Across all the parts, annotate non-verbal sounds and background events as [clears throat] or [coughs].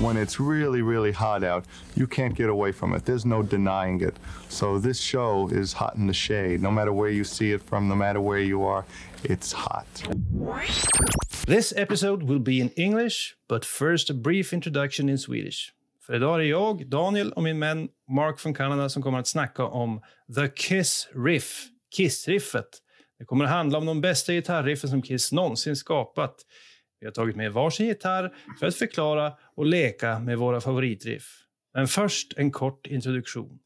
When it's really, really hot out, you can't get away from it. There's no denying it. So this show is hot in the shade. No matter where you see it from, no matter where you are, it's hot. This episode will be in English, but first a brief introduction in Swedish. För idag är det jag, Daniel och min vän Mark från Kanada som kommer att snacka om The Kiss Riff, Kiss-riffet. Det kommer att handla om de bästa gitarriffen som Kiss någonsin skapat. Vi har tagit med varsin gitarr för att förklara och leka med våra favoritriff. Men först en kort introduktion.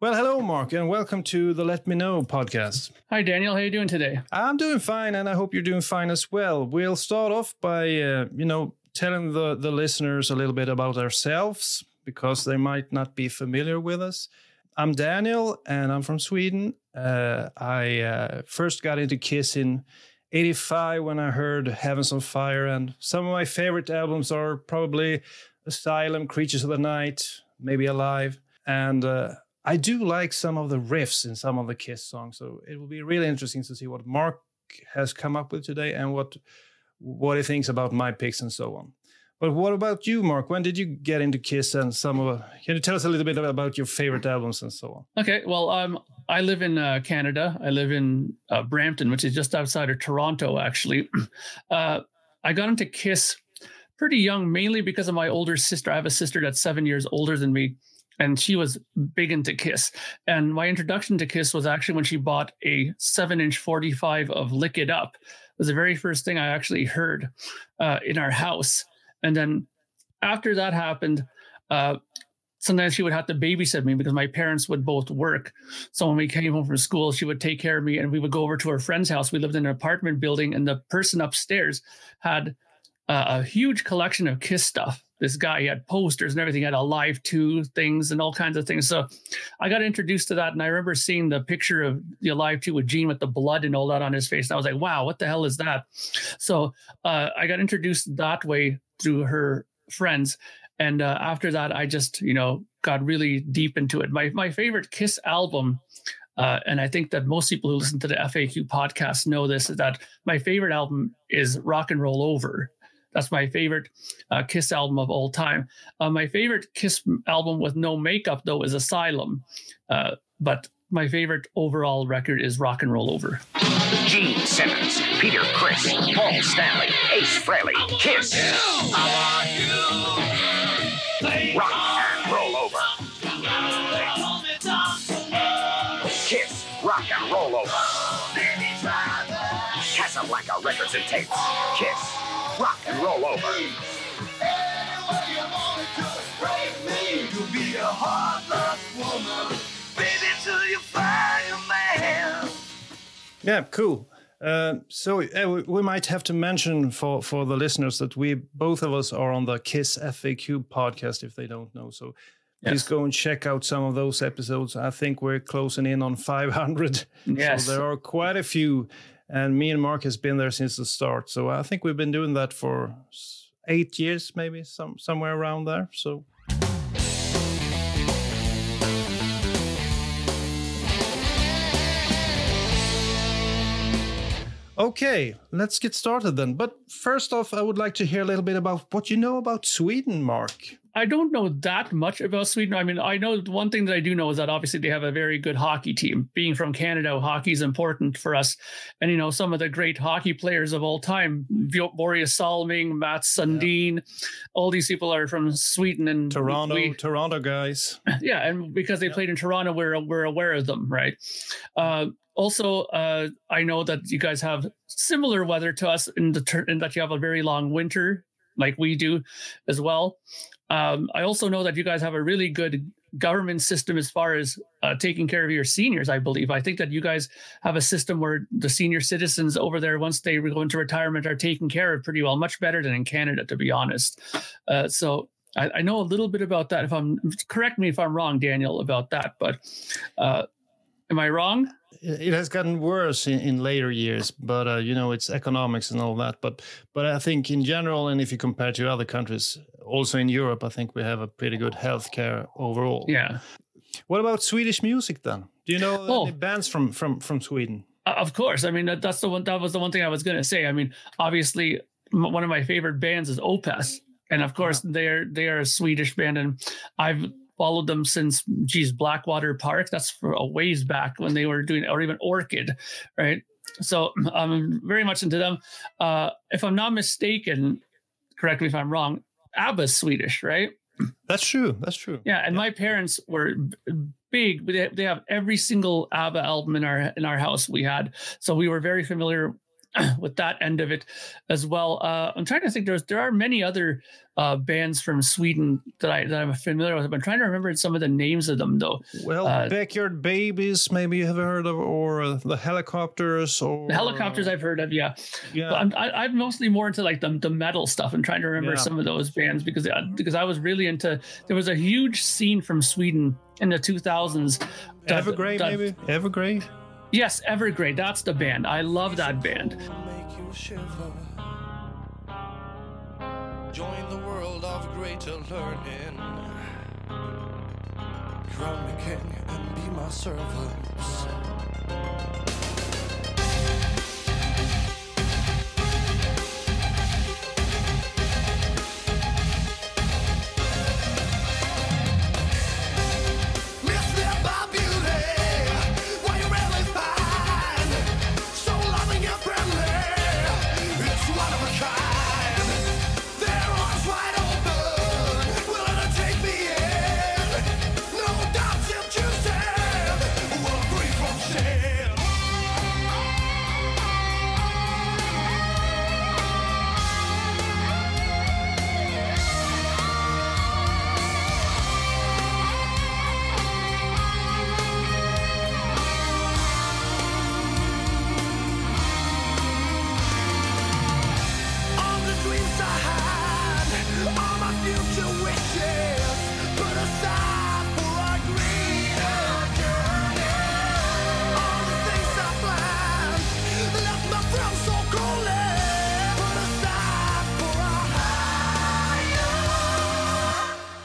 Well, hello, Mark, and welcome to the Let Me Know podcast. Hi, Daniel. How are you doing today? I'm doing fine, and I hope you're doing fine as well. We'll start off by, uh, you know, telling the, the listeners a little bit about ourselves because they might not be familiar with us. I'm Daniel, and I'm from Sweden. Uh, I uh, first got into Kiss in 85 when I heard Heavens on Fire, and some of my favorite albums are probably Asylum, Creatures of the Night, maybe Alive. And uh, I do like some of the riffs in some of the Kiss songs, so it will be really interesting to see what Mark has come up with today and what what he thinks about my picks and so on. But what about you, Mark? When did you get into Kiss and some of? Can you tell us a little bit about your favorite albums and so on? Okay, well, um, I live in uh, Canada. I live in uh, Brampton, which is just outside of Toronto. Actually, [clears throat] uh, I got into Kiss pretty young, mainly because of my older sister. I have a sister that's seven years older than me, and she was big into Kiss. And my introduction to Kiss was actually when she bought a seven-inch forty-five of "Lick It Up." It was the very first thing I actually heard uh, in our house and then after that happened, uh, sometimes she would have to babysit me because my parents would both work. So when we came home from school, she would take care of me and we would go over to her friend's house. We lived in an apartment building, and the person upstairs had uh, a huge collection of Kiss stuff. This guy had posters and everything, he had Alive 2 things and all kinds of things. So I got introduced to that. And I remember seeing the picture of the Alive 2 with Gene with the blood and all that on his face. And I was like, wow, what the hell is that? So uh, I got introduced that way through her friends. And uh, after that, I just, you know, got really deep into it. My, my favorite Kiss album uh, and I think that most people who listen to the FAQ podcast know this is that my favorite album is Rock and Roll Over. That's my favorite uh, Kiss album of all time. Uh, my favorite Kiss album with no makeup, though, is Asylum. Uh, but my favorite overall record is Rock and Roll Over. Gene Simmons, Peter Criss, Paul Stanley, Ace Frehley, Kiss. Rock and Roll Over. Kiss, Rock and Roll Over. Casablanca Records and Tapes. Kiss, Rock and Roll Over. Yeah, cool. Uh, so uh, we, might have to mention for for the listeners that we both of us are on the Kiss FAQ podcast if they don't know. So please go and check out some of those episodes. I think we're closing in on 500. Yes. So there are quite a few, and me and Mark has been there since the start. So I think we've been doing that for eight years, maybe some somewhere around there. So. Okay, let's get started then. But first off, I would like to hear a little bit about what you know about Sweden, Mark. I don't know that much about Sweden. I mean, I know one thing that I do know is that obviously they have a very good hockey team. Being from Canada, hockey is important for us. And, you know, some of the great hockey players of all time, Börje Salming, Mats Sundin, all these people are from Sweden and Toronto, we- Toronto guys. [laughs] yeah, and because they played in Toronto, we're we're aware of them, right? Uh, also, uh, I know that you guys have similar weather to us in the ter- in that you have a very long winter, like we do, as well. Um, I also know that you guys have a really good government system as far as uh, taking care of your seniors. I believe. I think that you guys have a system where the senior citizens over there, once they go into retirement, are taken care of pretty well, much better than in Canada, to be honest. Uh, so I, I know a little bit about that. If I'm correct me if I'm wrong, Daniel, about that. But uh, am I wrong? it has gotten worse in, in later years, but uh, you know it's economics and all that. But but I think in general, and if you compare to other countries, also in Europe, I think we have a pretty good healthcare overall. Yeah. What about Swedish music then? Do you know Oh. any bands from from from Sweden? Uh, Of course. I mean, that, that's the one. That was the one thing I was going to say. I mean, obviously, m- one of my favorite bands is Opeth, and of course, they're they are a Swedish band, and I've followed them since, geez, Blackwater Park. That's for a ways back when they were doing, or even Orchid, right? So [clears throat] I'm very much into them. Uh, if I'm not mistaken, correct me if I'm wrong. ABBA's Swedish, right? That's true. That's true. Yeah, and my parents were big. They, they have every single ABBA album in our in our house. We had, so we were very familiar [clears throat] with that end of it as well. Uh, I'm trying to think. There's there are many other uh, bands from Sweden that I that I'm familiar with. I'm trying to remember some of the names of them though. Well, Uh, Backyard Babies, maybe you have heard of, or uh, the Hellacopters, or The Hellacopters I've heard of, yeah. Yeah, But I'm I, I'm mostly more into like the, the metal stuff. I'm trying to remember Yeah. some of those bands because uh, because I was really into. There was a huge scene from Sweden in the 2000s. Evergrey, maybe Evergrey. Yes, Evergrey. That's the band. I love that band. Join the world of greater learning. Crown me king and be my.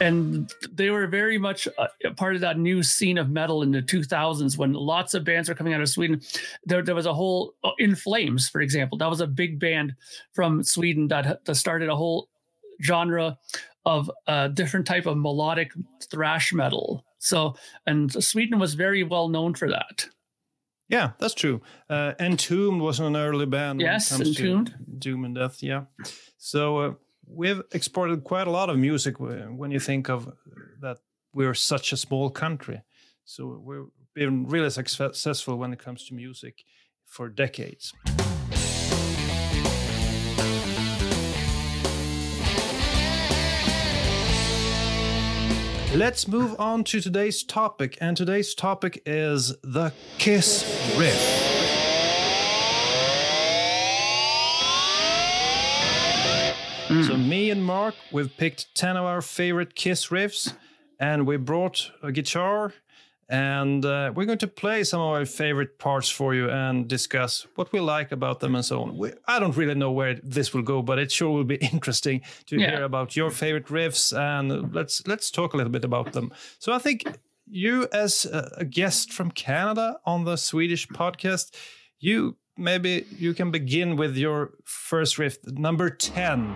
And they were very much part of that new scene of metal in the 2000s when lots of bands were coming out of Sweden. There, there was a whole uh, In Flames, for example, that was a big band from Sweden that, that started a whole genre of a different type of melodic thrash metal. So, and Sweden was very well known for that. Yeah, that's true. Uh, Entombed was an early band. Yes, Entombed. Doom and Death. Yeah. So uh, we've exported quite a lot of music when you think of that we're such a small country. So we've been really successful when it comes to music for decades. Let's move on to today's topic, and today's topic is the Kiss riff. So me and Mark, we've picked 10 of our favorite Kiss riffs, and we brought a guitar, and uh, we're going to play some of our favorite parts for you and discuss what we like about them and so on. We, I don't really know where this will go, but it sure will be [laughs] interesting to Yeah. hear about your favorite riffs, and let's let's talk a little bit about them. So I think you, as a guest from Canada on the Swedish podcast, you maybe you can begin with your first riff, number 10.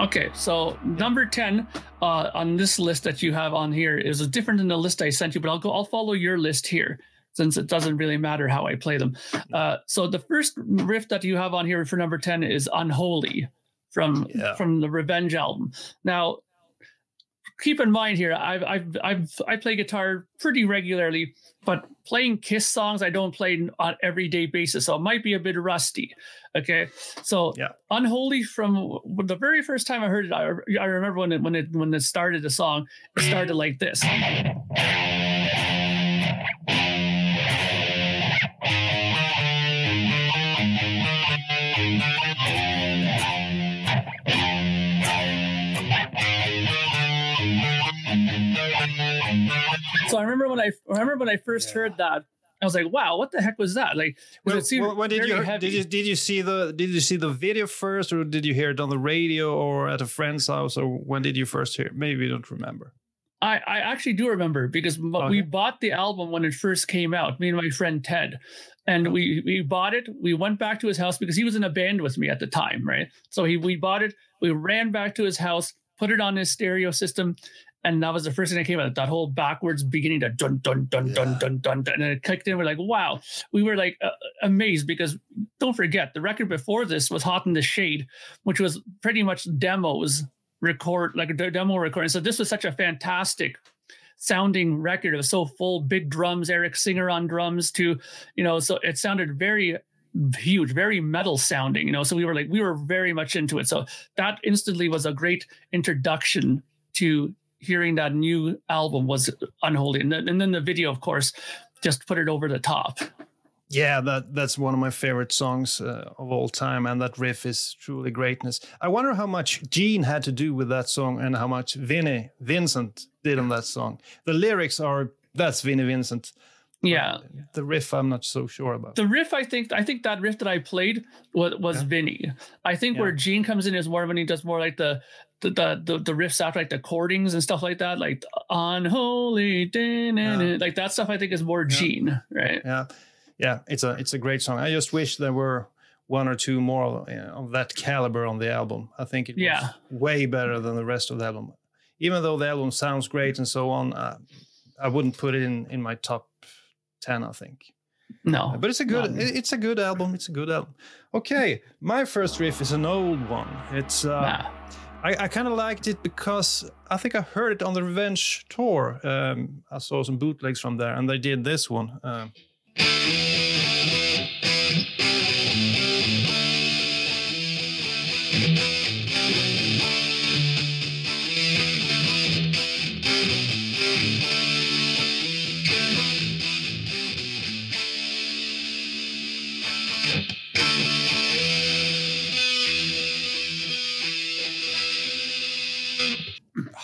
Okay, so number 10 uh, on this list that you have on here is different than the list I sent you, but I'll go, I'll follow your list here since it doesn't really matter how I play them. Uh, so the first riff that you have on here for number 10 is Unholy from, Yeah. from the Revenge album. Now, keep in mind here, I've, I've, I've, I play guitar pretty regularly, but playing Kiss songs, I don't play on everyday basis. So it might be a bit rusty. Okay. So Yeah. Unholy from the very first time I heard it, I, I remember when it, when it, when it started the song, it started like this. I remember when I I remember when I first heard that, I was like, wow, what the heck was that? Like, Well, it seemed well, when did you heavy. did you did you see the did you see the video first, or did you hear it on the radio, or at a friend's house, or when did you first hear? it? Maybe you don't remember. I, I actually do remember because Okay. we bought the album when it first came out, me and my friend Ted. And we, we bought it. We went back to his house because he was in a band with me at the time, right? So he we bought it. We ran back to his house, put it on his stereo system, and that was the first thing that came out. That whole backwards beginning, to dun dun dun dun dun dun, dun and it kicked in. We're like, wow! We were like uh, amazed because don't forget the record before this was "Hot in the Shade," which was pretty much demos record like a demo recording. So this was such a fantastic sounding record. It was so full, big drums, Eric Singer on drums too. You know, so it sounded very huge, very metal sounding. You know, so we were like we were very much into it. So that instantly was a great introduction to hearing that new album was unholy, and then, and then the video, of course, just put it over the top. Yeah, that that's one of my favorite songs uh, of all time, and that riff is truly greatness. I wonder how much Gene had to do with that song, and how much Vinnie Vincent did on that song. The lyrics are that's Vinnie Vincent. Yeah. The riff, I'm not so sure about. The riff, I think, I think that riff that I played was, was Vinnie. I think where Yeah. Gene comes in is more when he does more like the the the the, riffs after like the chordings and stuff like that, like unholy, din, like that stuff. I think is more Gene, right? yeah, yeah, it's a it's a great song. I just wish there were one or two more uh, of that caliber on the album. I think it was Yeah. way better than the rest of the album. Even though the album sounds great and so on, uh, I wouldn't put it in in my top ten. I think. No, But it's a good Not- it's a good album. It's a good album. Okay, my first riff is an old one. It's uh, nah. I, I kind of liked it because I think I heard it on the Revenge tour. Um, I saw some bootlegs from there, and they did this one. Um,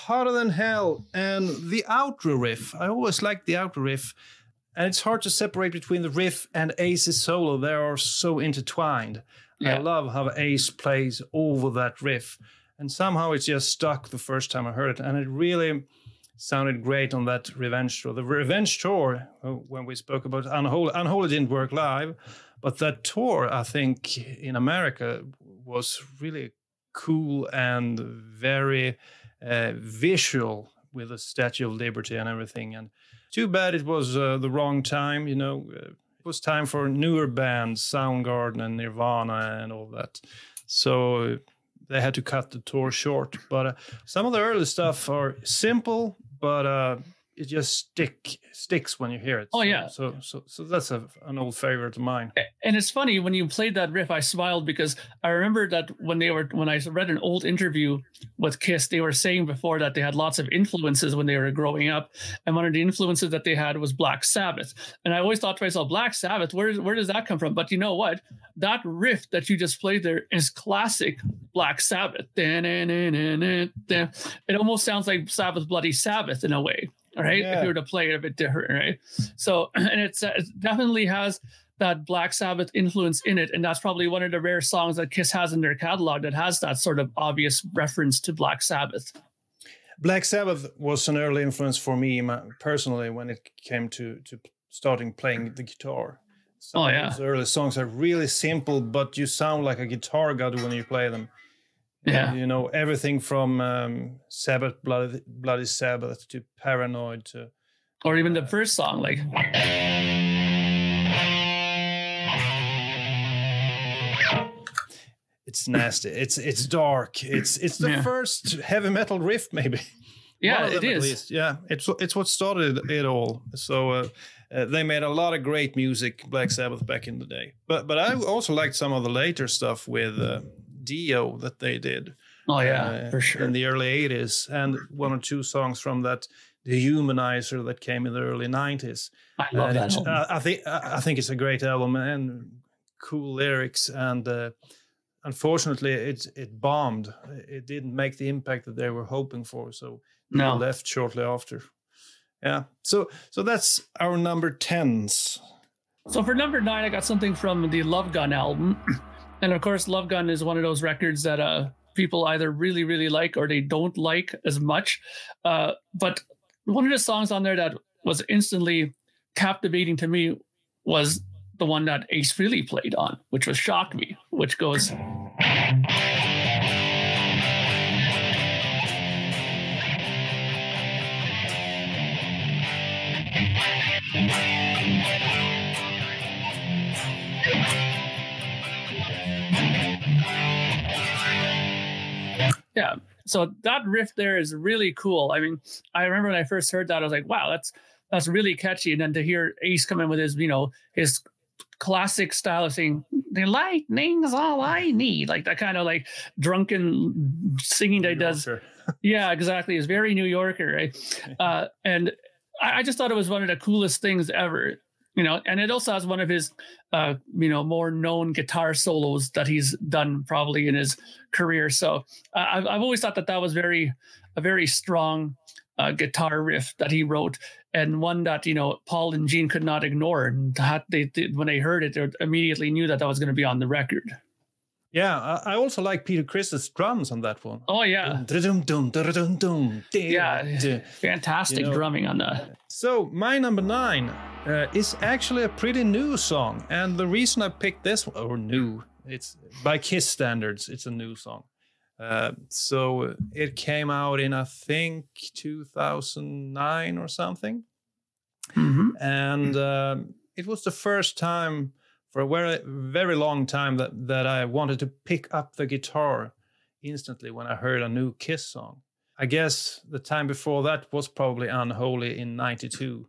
Hotter Than Hell and the outro riff. I always like the outro riff, and it's hard to separate between the riff and Ace's solo. They are so intertwined. I love how Ace plays over that riff, and somehow it's just stuck the first time I heard it, and it really sounded great on that Revenge tour. The Revenge tour, uh, when we spoke about Unholy, Unholy didn't work live, but that tour, I think, in America was really cool and very uh, visual with the Statue of Liberty and everything. And too bad it was uh, the wrong time. You know, uh, it was time for newer bands, Soundgarden and Nirvana and all that. So uh, they had to cut the tour short. But uh, some of the early stuff are simple, but uh, it just stick sticks when you hear it. Oh, yeah. So so so that's a, an old favorite of mine. and it's funny when you played that riff i smiled because i remember that when they were when i read an old interview with kiss they were saying before that they had lots of influences when they were growing up. And one of the influences that they had was black sabbath. And i always thought to myself black sabbath where, where does that come from? But you know what? That riff that you just played there is classic black sabbath. It almost sounds like sabbath bloody sabbath in a way right if you were to play it a bit different right so [clears throat] and it's uh, it definitely has that Black Sabbath influence in it, and that's probably one of the rare songs that Kiss has in their catalog that has that sort of obvious reference to Black Sabbath. Black Sabbath was an early influence for me personally when it came to to starting playing the guitar. Some Oh, yeah. those early songs are really simple, but you sound like a guitar god when you play them. Yeah. you know everything from um, Sabbath, Bloody, Bloody Sabbath to Paranoid to Or even the first song, like it's nasty. It's it's dark. It's it's the Yeah. first heavy metal riff maybe. yeah, it is. least. Yeah, it's it's what started it all. So uh, uh, they made a lot of great music, Black Sabbath, back in the day. But but I also liked some of the later stuff with uh, Dio that they did. Oh yeah, uh, for sure. in the early '80s, and one or two songs from that Dehumanizer that came in the early '90s. I love And that. it- album. uh, I think I I think it's a great album and cool lyrics. And uh, unfortunately, it it bombed. It didn't make the impact that they were hoping for. So No. left shortly after. Yeah. So so that's our number tens. So for number nine, I got something from the Love Gun album. [clears throat] And of course, Love Gun is one of those records that uh, people either really, really like or they don't like as much. Uh, but one of the songs on there that was instantly captivating to me was the one that Ace Frehley played on, which was Shock Me, which goes. Yeah. So that riff there is really cool. I mean, I remember when I first heard that, I was like, wow, that's that's really catchy. And then to hear Ace come in with his, you know, his classic style of saying, the lightning's all I need. Like that kind of like drunken singing that he does. [laughs] Yeah, exactly. It's very New Yorker, right? [laughs] Uh, and I, I just thought it was one of the coolest things ever. You know, and it also has one of his, uh, you know, more known guitar solos that he's done probably in his career. So uh, I've I've always thought that that was very a very strong uh, guitar riff that he wrote, and one that you know Paul and Gene could not ignore. And that they, they when they heard it, they immediately knew that that was going to be on the record. Yeah, I, also like Peter Criss's drums on that one. Oh yeah, yeah, fantastic You know- drumming on that. So my number nine uh, is actually a pretty new song, and the reason I picked this one, or new, it's by Kiss standards, it's a new song. Uh, so it came out in I think 2009 or something, Mhm. and um, it was the first time for a very very long time that that I wanted to pick up the guitar instantly when I heard a new Kiss song. I guess the time before that was probably Unholy in 92.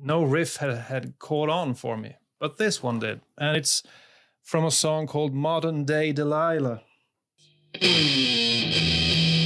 No riff had, had caught on for me, but this one did. And it's from a song called Modern Day Delilah. [clears throat]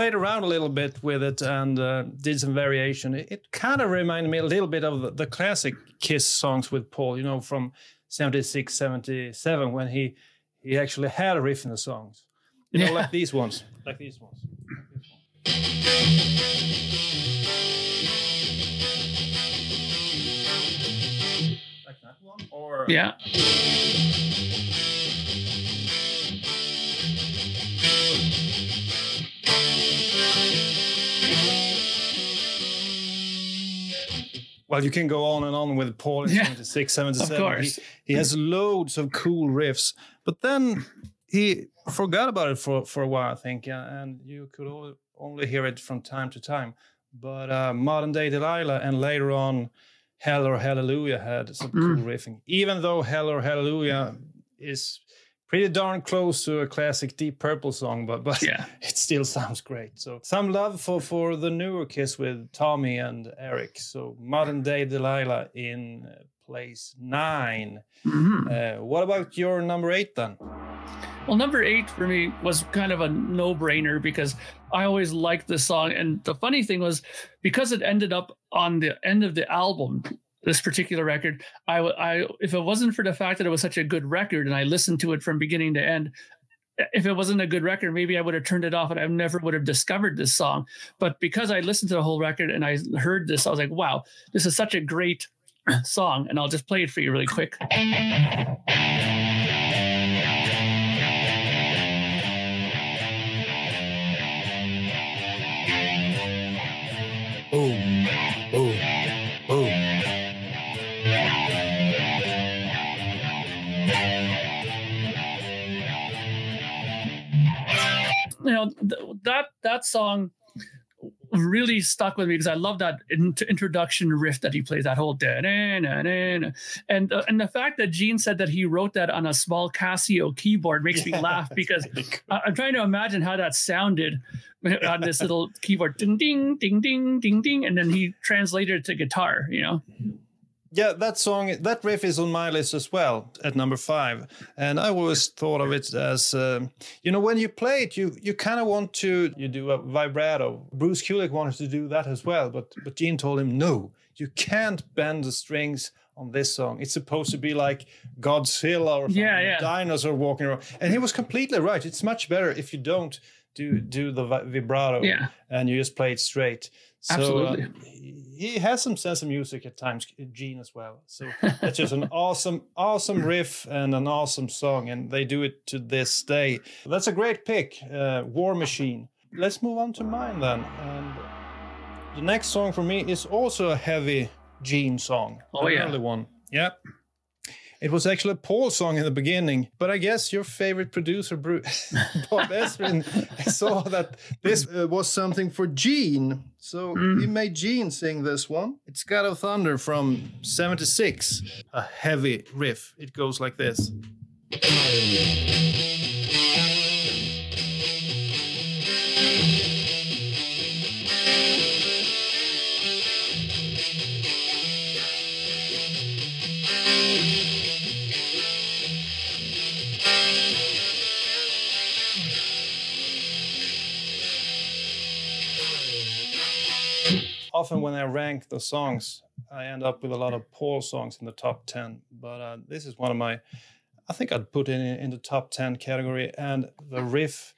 played around a little bit with it and uh, did some variation. It, it kind of reminded me a little bit of the, the classic Kiss songs with Paul, you know, from 76, 77, when he he actually had a riff in the songs. You know, like these ones. Like these ones. Like that one? Or Yeah. Well, you can go on and on with Paul in Yeah, 76, 77. of course. He, he has loads of cool riffs, but then he forgot about it for, for a while, I think, and you could only hear it from time to time. But uh, Modern Day Delilah and later on Hell or Hallelujah had some cool riffing, even though Hell or Hallelujah is pretty darn close to a classic Deep Purple song, but, but Yeah. [laughs] it still sounds great. So some love for for the newer Kiss with Tommy and Eric. So modern day Delilah in uh, place 9 Mhm. Uh, what about your number eight then? Well, number eight for me was kind of a no brainer because I always liked this song. And the funny thing was, because it ended up on the end of the album, this particular record, I, I, if it wasn't for the fact that it was such a good record and I listened to it from beginning to end, if it wasn't a good record, maybe I would have turned it off and I never would have discovered this song. But because I listened to the whole record and I heard this, I was like, wow, this is such a great [clears throat] song. And I'll just play it for you really quick. Know th- that that song really stuck with me because I love that in- introduction riff that he plays. That whole da-na-na-na-na. and uh, and the fact that Gene said that he wrote that on a small Casio keyboard makes me laugh [laughs] because I- I'm trying to imagine how that sounded [laughs] on this little keyboard, ding ding ding ding ding ding, and then he translated it to guitar. You know, Yeah, that song, that riff is on my list as well at number five. And I always thought of it as, um, you know, when you play it, you you kind of want to you do a vibrato. Bruce Kulick wanted to do that as well, but but Gene told him no, You can't bend the strings on this song. It's supposed to be like Godzilla or Yeah, yeah. dinosaur walking around. And he was completely right. It's much better if you don't do do the vibrato Yeah. and you just play it straight. So, Absolutely. uh, [laughs] he has some sense of music at times, Gene as well. So [laughs] it's just an awesome, awesome riff and an awesome song, and they do it to this day. That's a great pick, uh, War Machine. Let's move on to mine then. And the next song for me is also a heavy Gene song. Oh, yeah. early one. Yeah. It was actually a Paul song in the beginning, but I guess your favorite producer, Bru- [laughs] Bob Ezrin, [laughs] saw that this uh, was something for Gene. So he made Gene sing this one. It's God of Thunder from 76, a heavy riff. It goes like this. Often when I rank the songs, I end up with a lot of Paul songs in the top 10. But uh, this is one of my, I think I'd put it in, in the top 10 category. And the riff,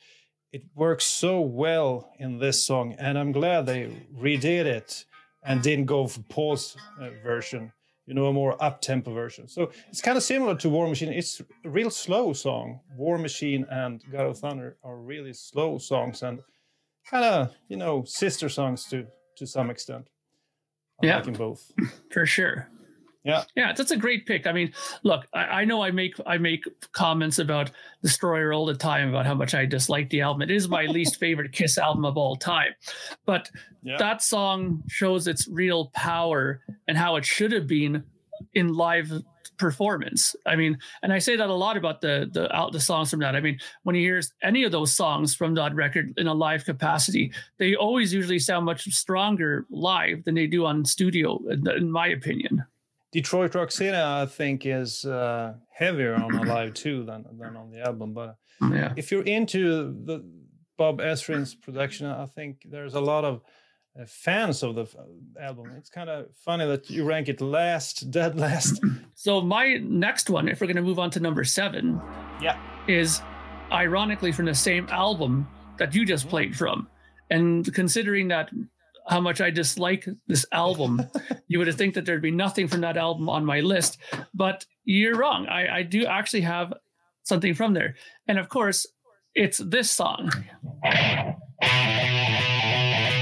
it works so well in this song. And I'm glad they redid it and didn't go for Paul's uh, version, you know, a more up tempo version. So it's kind of similar to War Machine. It's a real slow song. War Machine and God of Thunder are really slow songs and kind of, you know, sister songs to to some extent. I Yeah. them both. [laughs] for sure. Yeah. Yeah, that's a great pick. I mean, look, I, I know I make I make comments about Destroyer all the time about how much I dislike the album. It is my [laughs] least favorite Kiss album of all time, but Yeah. that song shows its real power and how it should have been in live performance. I mean, and I say that a lot about the the out the songs from that. I mean, when you hear any of those songs from that record in a live capacity, they always usually sound much stronger live than they do on studio, in, my opinion. Detroit Rock City, I think, is uh, heavier on a live too than than on the album. But Yeah. if you're into the Bob Ezrin's production, I think there's a lot of Uh, fans of the uh, album. It's kind of funny that you rank it last, [laughs] dead last. So my next one, if we're going to move on to number seven, yeah. is ironically from the same album that you just mm-hmm. played from. And considering that how much I dislike this album, [laughs] you would think that there'd be nothing from that album on my list. But you're wrong. I, I do actually have something from there. And of course, it's this song. [laughs]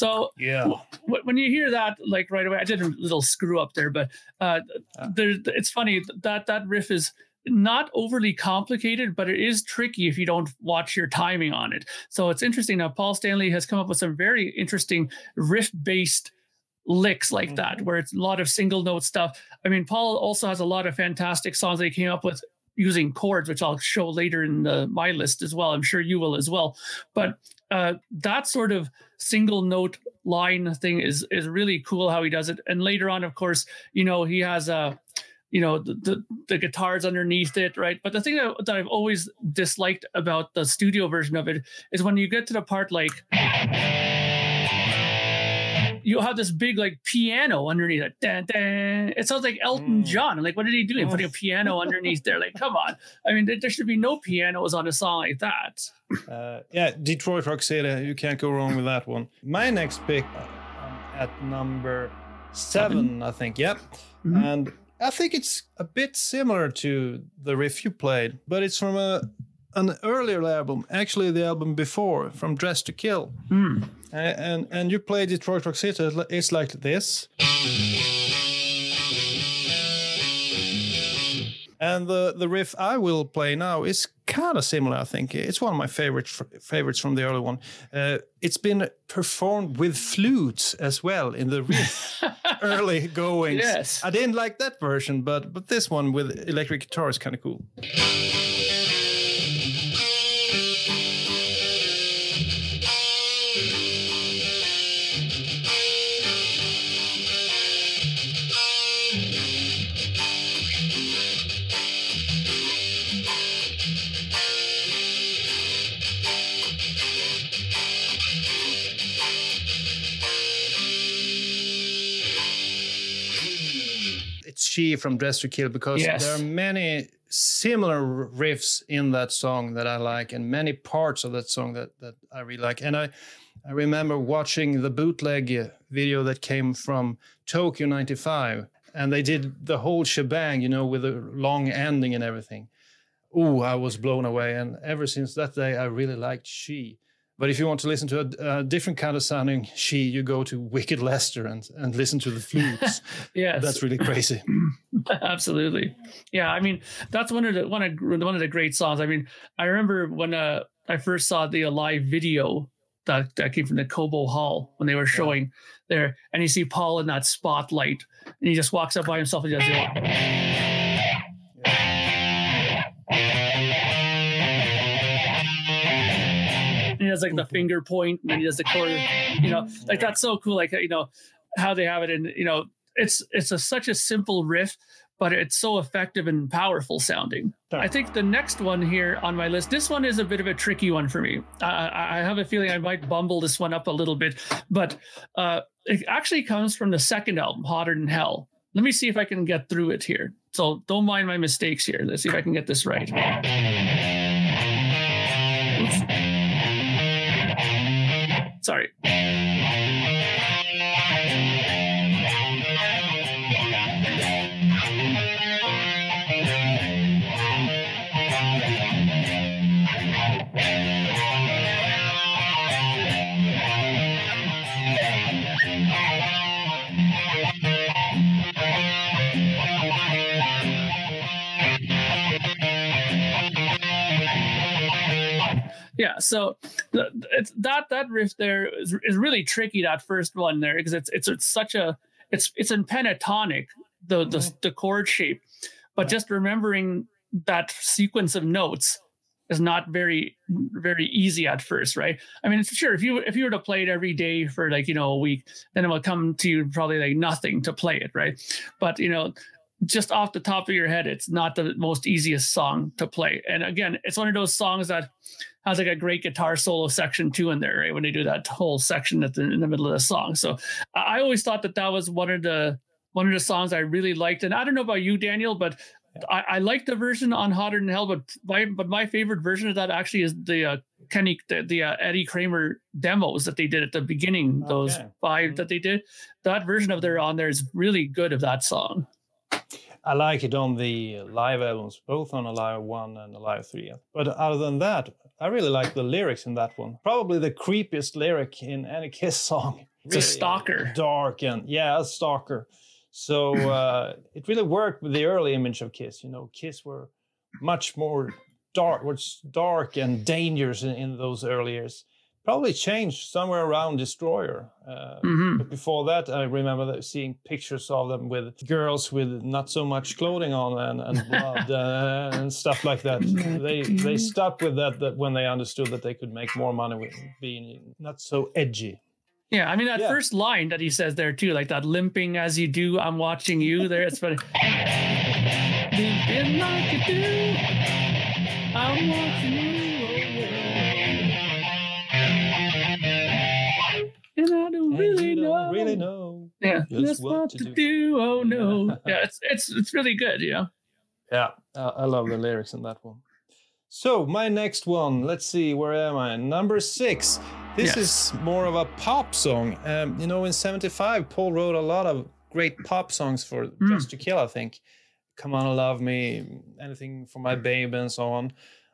So Yeah. wh- when you hear that, like right away, I did a little screw up there, but uh, there, it's funny that that riff is not overly complicated, but it is tricky if you don't watch your timing on it. So it's interesting now. Paul Stanley has come up with some very interesting riff-based licks like that, where it's a lot of single note stuff. I mean, Paul also has a lot of fantastic songs that he came up with using chords, which I'll show later in the, my list as well. I'm sure you will as well. But uh, that sort of single note line thing is is really cool how he does it. And later on, of course, you know he has a, you know the, the the guitars underneath it, right? But the thing that, that I've always disliked about the studio version of it is when you get to the part like you'll have this big like piano underneath it. Dun, dun. It sounds like Elton Mm. John. Like, what did he do? Putting a piano underneath there. Like, come on. I mean, there, should be no pianos on a song like that. Uh, yeah, Detroit Rock City. You can't go wrong with that one. My next pick uh, at number seven, I think. Yep. Mhm. And I think it's a bit similar to the riff you played, but it's from a an earlier album, actually the album before, from Dressed to Kill. Hmm. Uh, and and you play Detroit Rock City. It's like this. And the, the riff I will play now is kind of similar, I think. It's one of my favorite favorites from the early one. Uh, it's been performed with flutes as well in the riff [laughs] early goings. Yes. I didn't like that version, but but this one with electric guitar is kind of cool. She from Dressed to Kill because Yes. there are many similar riffs in that song that I like, and many parts of that song that that I really like. And I I remember watching the bootleg video that came from Tokyo '95, and they did the whole shebang, you know, with a long ending and everything. Ooh, I was blown away, and ever since that day, I really liked she. But if you want to listen to a, a different kind of sounding she, you go to Wicked Lester and, and listen to the flutes. [laughs] Yes. That's really crazy. [laughs] Absolutely. Yeah, I mean that's one of the one of one of the great songs. I mean, I remember when uh, I first saw the uh, live video that, that came from the Cobo Hall when they were showing there, and you see Paul in that spotlight, and he just walks up by himself and just and does like the finger point, and then he does the quarter. You know, like that's so cool. Like you know how they have it, and you know it's it's a, such a simple riff, but it's so effective and powerful sounding. I think the next one here on my list, this one is a bit of a tricky one for me. I, I I have a feeling I might bumble this one up a little bit, but uh, it actually comes from the second album, Hotter Than Hell. Let me see if I can get through it here. So don't mind my mistakes here. Let's see if I can get this right. Sorry. Yeah, so the, it's that that riff there is, is really tricky. That first one there because it's, it's it's such a it's it's in pentatonic the the, mm-hmm. the chord shape, but just remembering that sequence of notes is not very very easy at first, right? I mean, sure if you if you were to play it every day for like you know a week, then it will come to you probably like nothing to play it, right? But you know just off the top of your head, it's not the most easiest song to play. And again, it's one of those songs that has like a great guitar solo section too in there, right? When they do that whole section at the, in the middle of the song. So I always thought that that was one of the one of the songs I really liked. And I don't know about you, Daniel, but I, I like the version on Hotter Than Hell. But my but my favorite version of that actually is the uh, Kenny the, the uh, Eddie Kramer demos that they did at the beginning. Those Okay. 5 that they did. That version of there on there is really good of that song. I like it on the live albums, both on Alive 1 and Alive 3. But other than that, I really like the lyrics in that one. Probably the creepiest lyric in any [laughs] Kiss song. It's a stalker. Dark and, yeah, a stalker. So [coughs] uh, it really worked with the early image of Kiss. You know, Kiss were much more dark, was dark and dangerous in, in those early years. Probably changed somewhere around Destroyer. Uh, Mhm. but before that, I remember that seeing pictures of them with girls with not so much clothing on and, and [laughs] blood uh, and stuff like that. They they stopped with that, that when they understood that they could make more money with being not so edgy. Yeah, I mean that Yeah. first line that he says there too, like that limping as you do, I'm watching you. There, it's funny. [laughs] limping like you do, I'm watching you. Really know. really know. Yeah, just what to do. do. Oh no. [laughs] Yeah, it's it's it's really good. You know. Yeah, uh, I love the lyrics in that one. So my next one, let's see, where am I? Number six. This Yes. is more of a pop song. Um, you know, in '75, Paul wrote a lot of great pop songs for Dressed to Kill. I think, "Come On, Love Me," anything for my babe, and so on.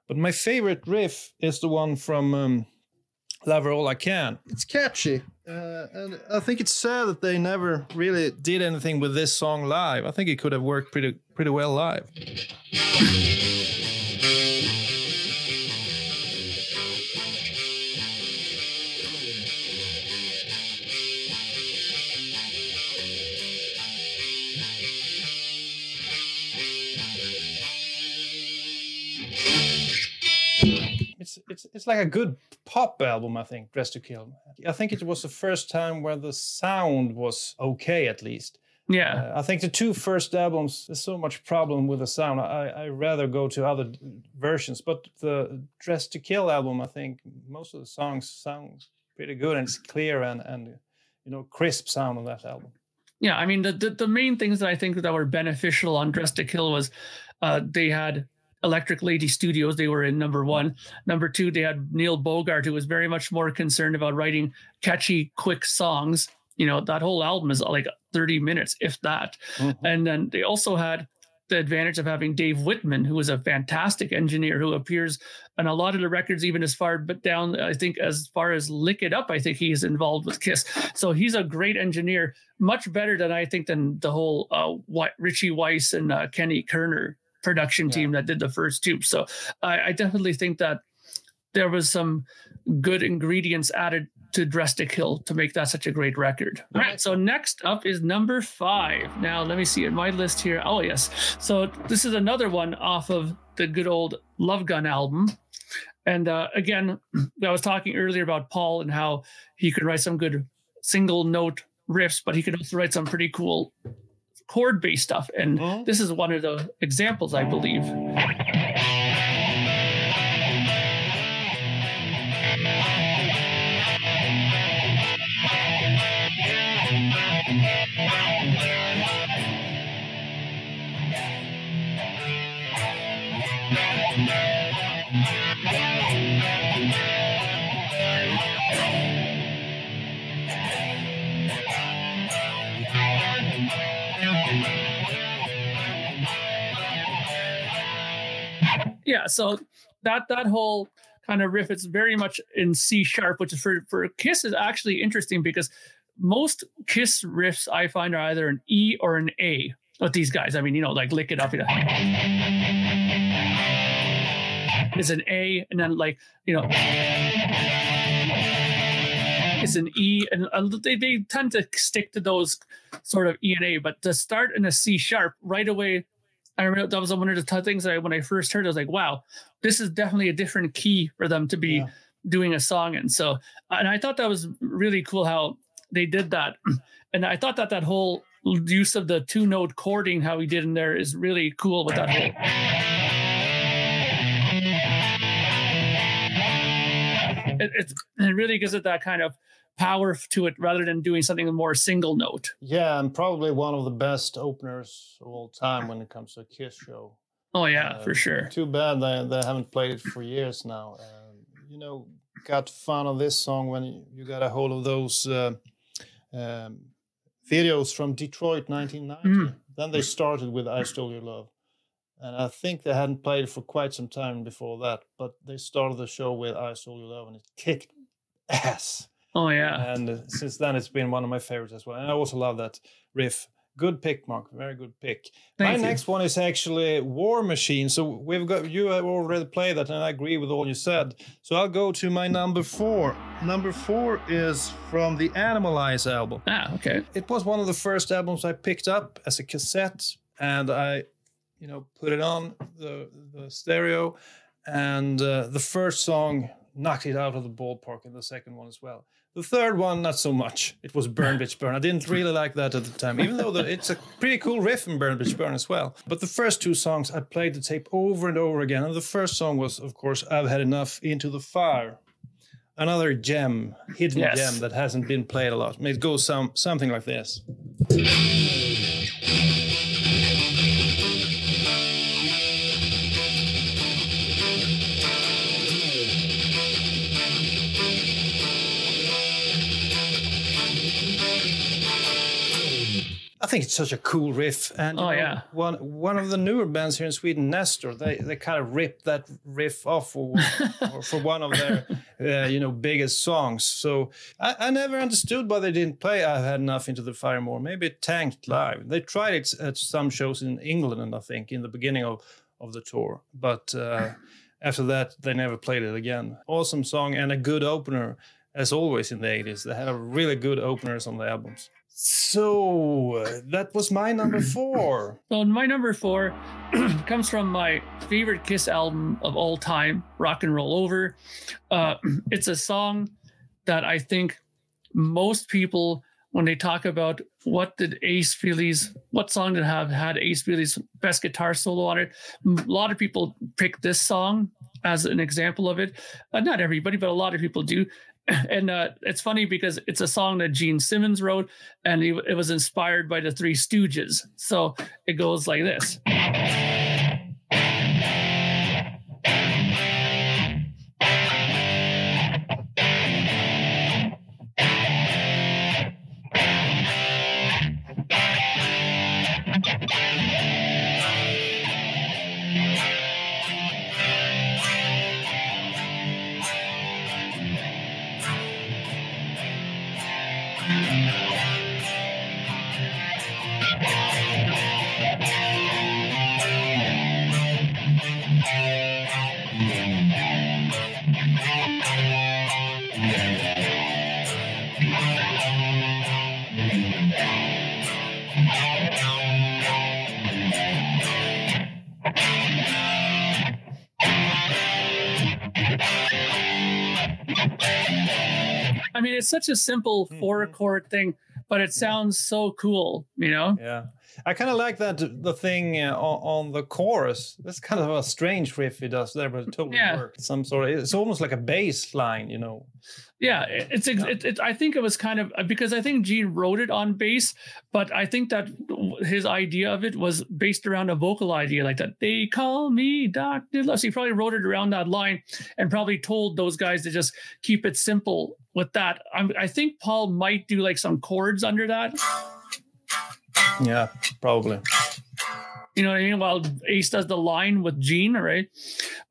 But my favorite riff is the one from um, Love Her All I Can. It's catchy. Uh, and I think it's sad that they never really did anything with this song live. I think it could have worked pretty pretty well live. It's it's like a good pop album, I think. Dressed to Kill. I think it was the first time where the sound was okay, at least. Yeah. Uh, I think the two first albums, there's so much problem with the sound. I I rather go to other d- versions, but the Dressed to Kill album, I think most of the songs sound pretty good and it's clear and and you know crisp sound on that album. Yeah, I mean the, the the main things that I think that were beneficial on Dressed to Kill was uh, they had Electric Lady Studios. They were in number one. Number two, they had Neil Bogart, who was very much more concerned about writing catchy, quick songs. You know, that whole album is like 30 minutes, if that. And then they also had the advantage of having Dave Wittman, who was a fantastic engineer who appears on a lot of the records, even as far but down, I think, as far as Lick It Up, I think he's involved with Kiss. So he's a great engineer, much better than I think than the whole uh, Richie Wise and uh, Kenny Kerner production team that did the first two. So I, I definitely think that there was some good ingredients added to Dressed to Kill to make that such a great record. All right. So next up is number five. Now let me see in my list here. Oh yes. So this is another one off of the good old Love Gun album. And uh, again, [clears throat] I was talking earlier about Paul and how he could write some good single note riffs, but he could also write some pretty cool chord based stuff. And oh. this is one of the examples, I believe. Yeah so that that whole kind of riff it's very much in c sharp which is for for kiss is actually interesting because most kiss riffs i find are either an e or an a with these guys i mean you know like lick it up you know, is an a and then like you know it's an E, and they, they tend to stick to those sort of E and A. But to start in a C sharp right away, I remember that was one of the t- things that I, when I first heard, it, I was like, wow, this is definitely a different key for them to be doing a song. And so, and I thought that was really cool how they did that. [clears throat] And I thought that that whole use of the two note chording, how he did in there, is really cool with that whole. It, it's, it really gives it that kind of power to it rather than doing something more single note. Yeah, and probably one of the best openers of all time when it comes to a Kiss show. Oh yeah, Uh, for sure. Too bad they, they haven't played it for years now. Um, you know, got fun of this song when you, you got a hold of those uh, um, videos from Detroit 1990. Mm. Then they started with "I Stole Your Love," and I think they hadn't played it for quite some time before that. But they started the show with "I Stole Your Love," and it kicked ass. Oh yeah. And uh, since then, it's been one of my favorites as well. And I also love that riff. Good pick, Mark. Very good pick. Thank my you. next one is actually War Machine. So we've got you have already played that, and I agree with all you said. So I'll go to my number four. Number four is from the Animalize album. Ah, okay. It was one of the first albums I picked up as a cassette, and I, you know, put it on the the stereo, and uh, the first song knocked it out of the ballpark, and the second one as well. The third one, not so much. It was Burn Bitch Burn. I didn't really like that at the time, even though the, it's a pretty cool riff in Burn Bitch Burn as well. But the first two songs, I played the tape over and over again. And the first song was, of course, I've Had Enough Into the Fire. Another gem, hidden Yes. gem that hasn't been played a lot. It goes some, something like this. I think it's such a cool riff. And Oh, know, yeah. one one of the newer bands here in Sweden, Nestor, they they kind of ripped that riff off for, [laughs] for, one of their uh, you know biggest songs. So I, I never understood why they didn't play "I've Had Enough" into the fire more. Maybe it tanked live. They tried it at some shows in England, and I think, in the beginning of of the tour, but. Uh, [laughs] after that, they never played it again. Awesome song and a good opener, as always in the 80s. They had a really good openers on the albums. So that was my number four. [clears throat] So my number four [clears throat] comes from my favorite Kiss album of all time, Rock and Roll Over. Uh, [clears throat] it's a song that I think most people, when they talk about what did Ace Frehley's, what song did have had Ace Frehley's best guitar solo on it, a lot of people pick this song as an example of it. Uh, not everybody, but a lot of people do. [laughs] And uh, it's funny because it's a song that Gene Simmons wrote, and it was inspired by the Three Stooges. So it goes like this. It's such a simple mm-hmm. four chord thing, but it sounds so cool, you know? Yeah. I kind of like that the thing uh, on, on the chorus. That's kind of a strange riff he does there, but it totally Yeah. worked. Some sort of it's almost like a bass line, you know. Yeah, it's ex It, it, I think it was kind of because I think Gene wrote it on bass, but I think that his idea of it was based around a vocal idea like that. They call me Doctor Love. So he probably wrote it around that line and probably told those guys to just keep it simple with that. I'm, I think Paul might do like some chords under that. Yeah, probably. You know what I mean? While Ace does the line with Gene, right?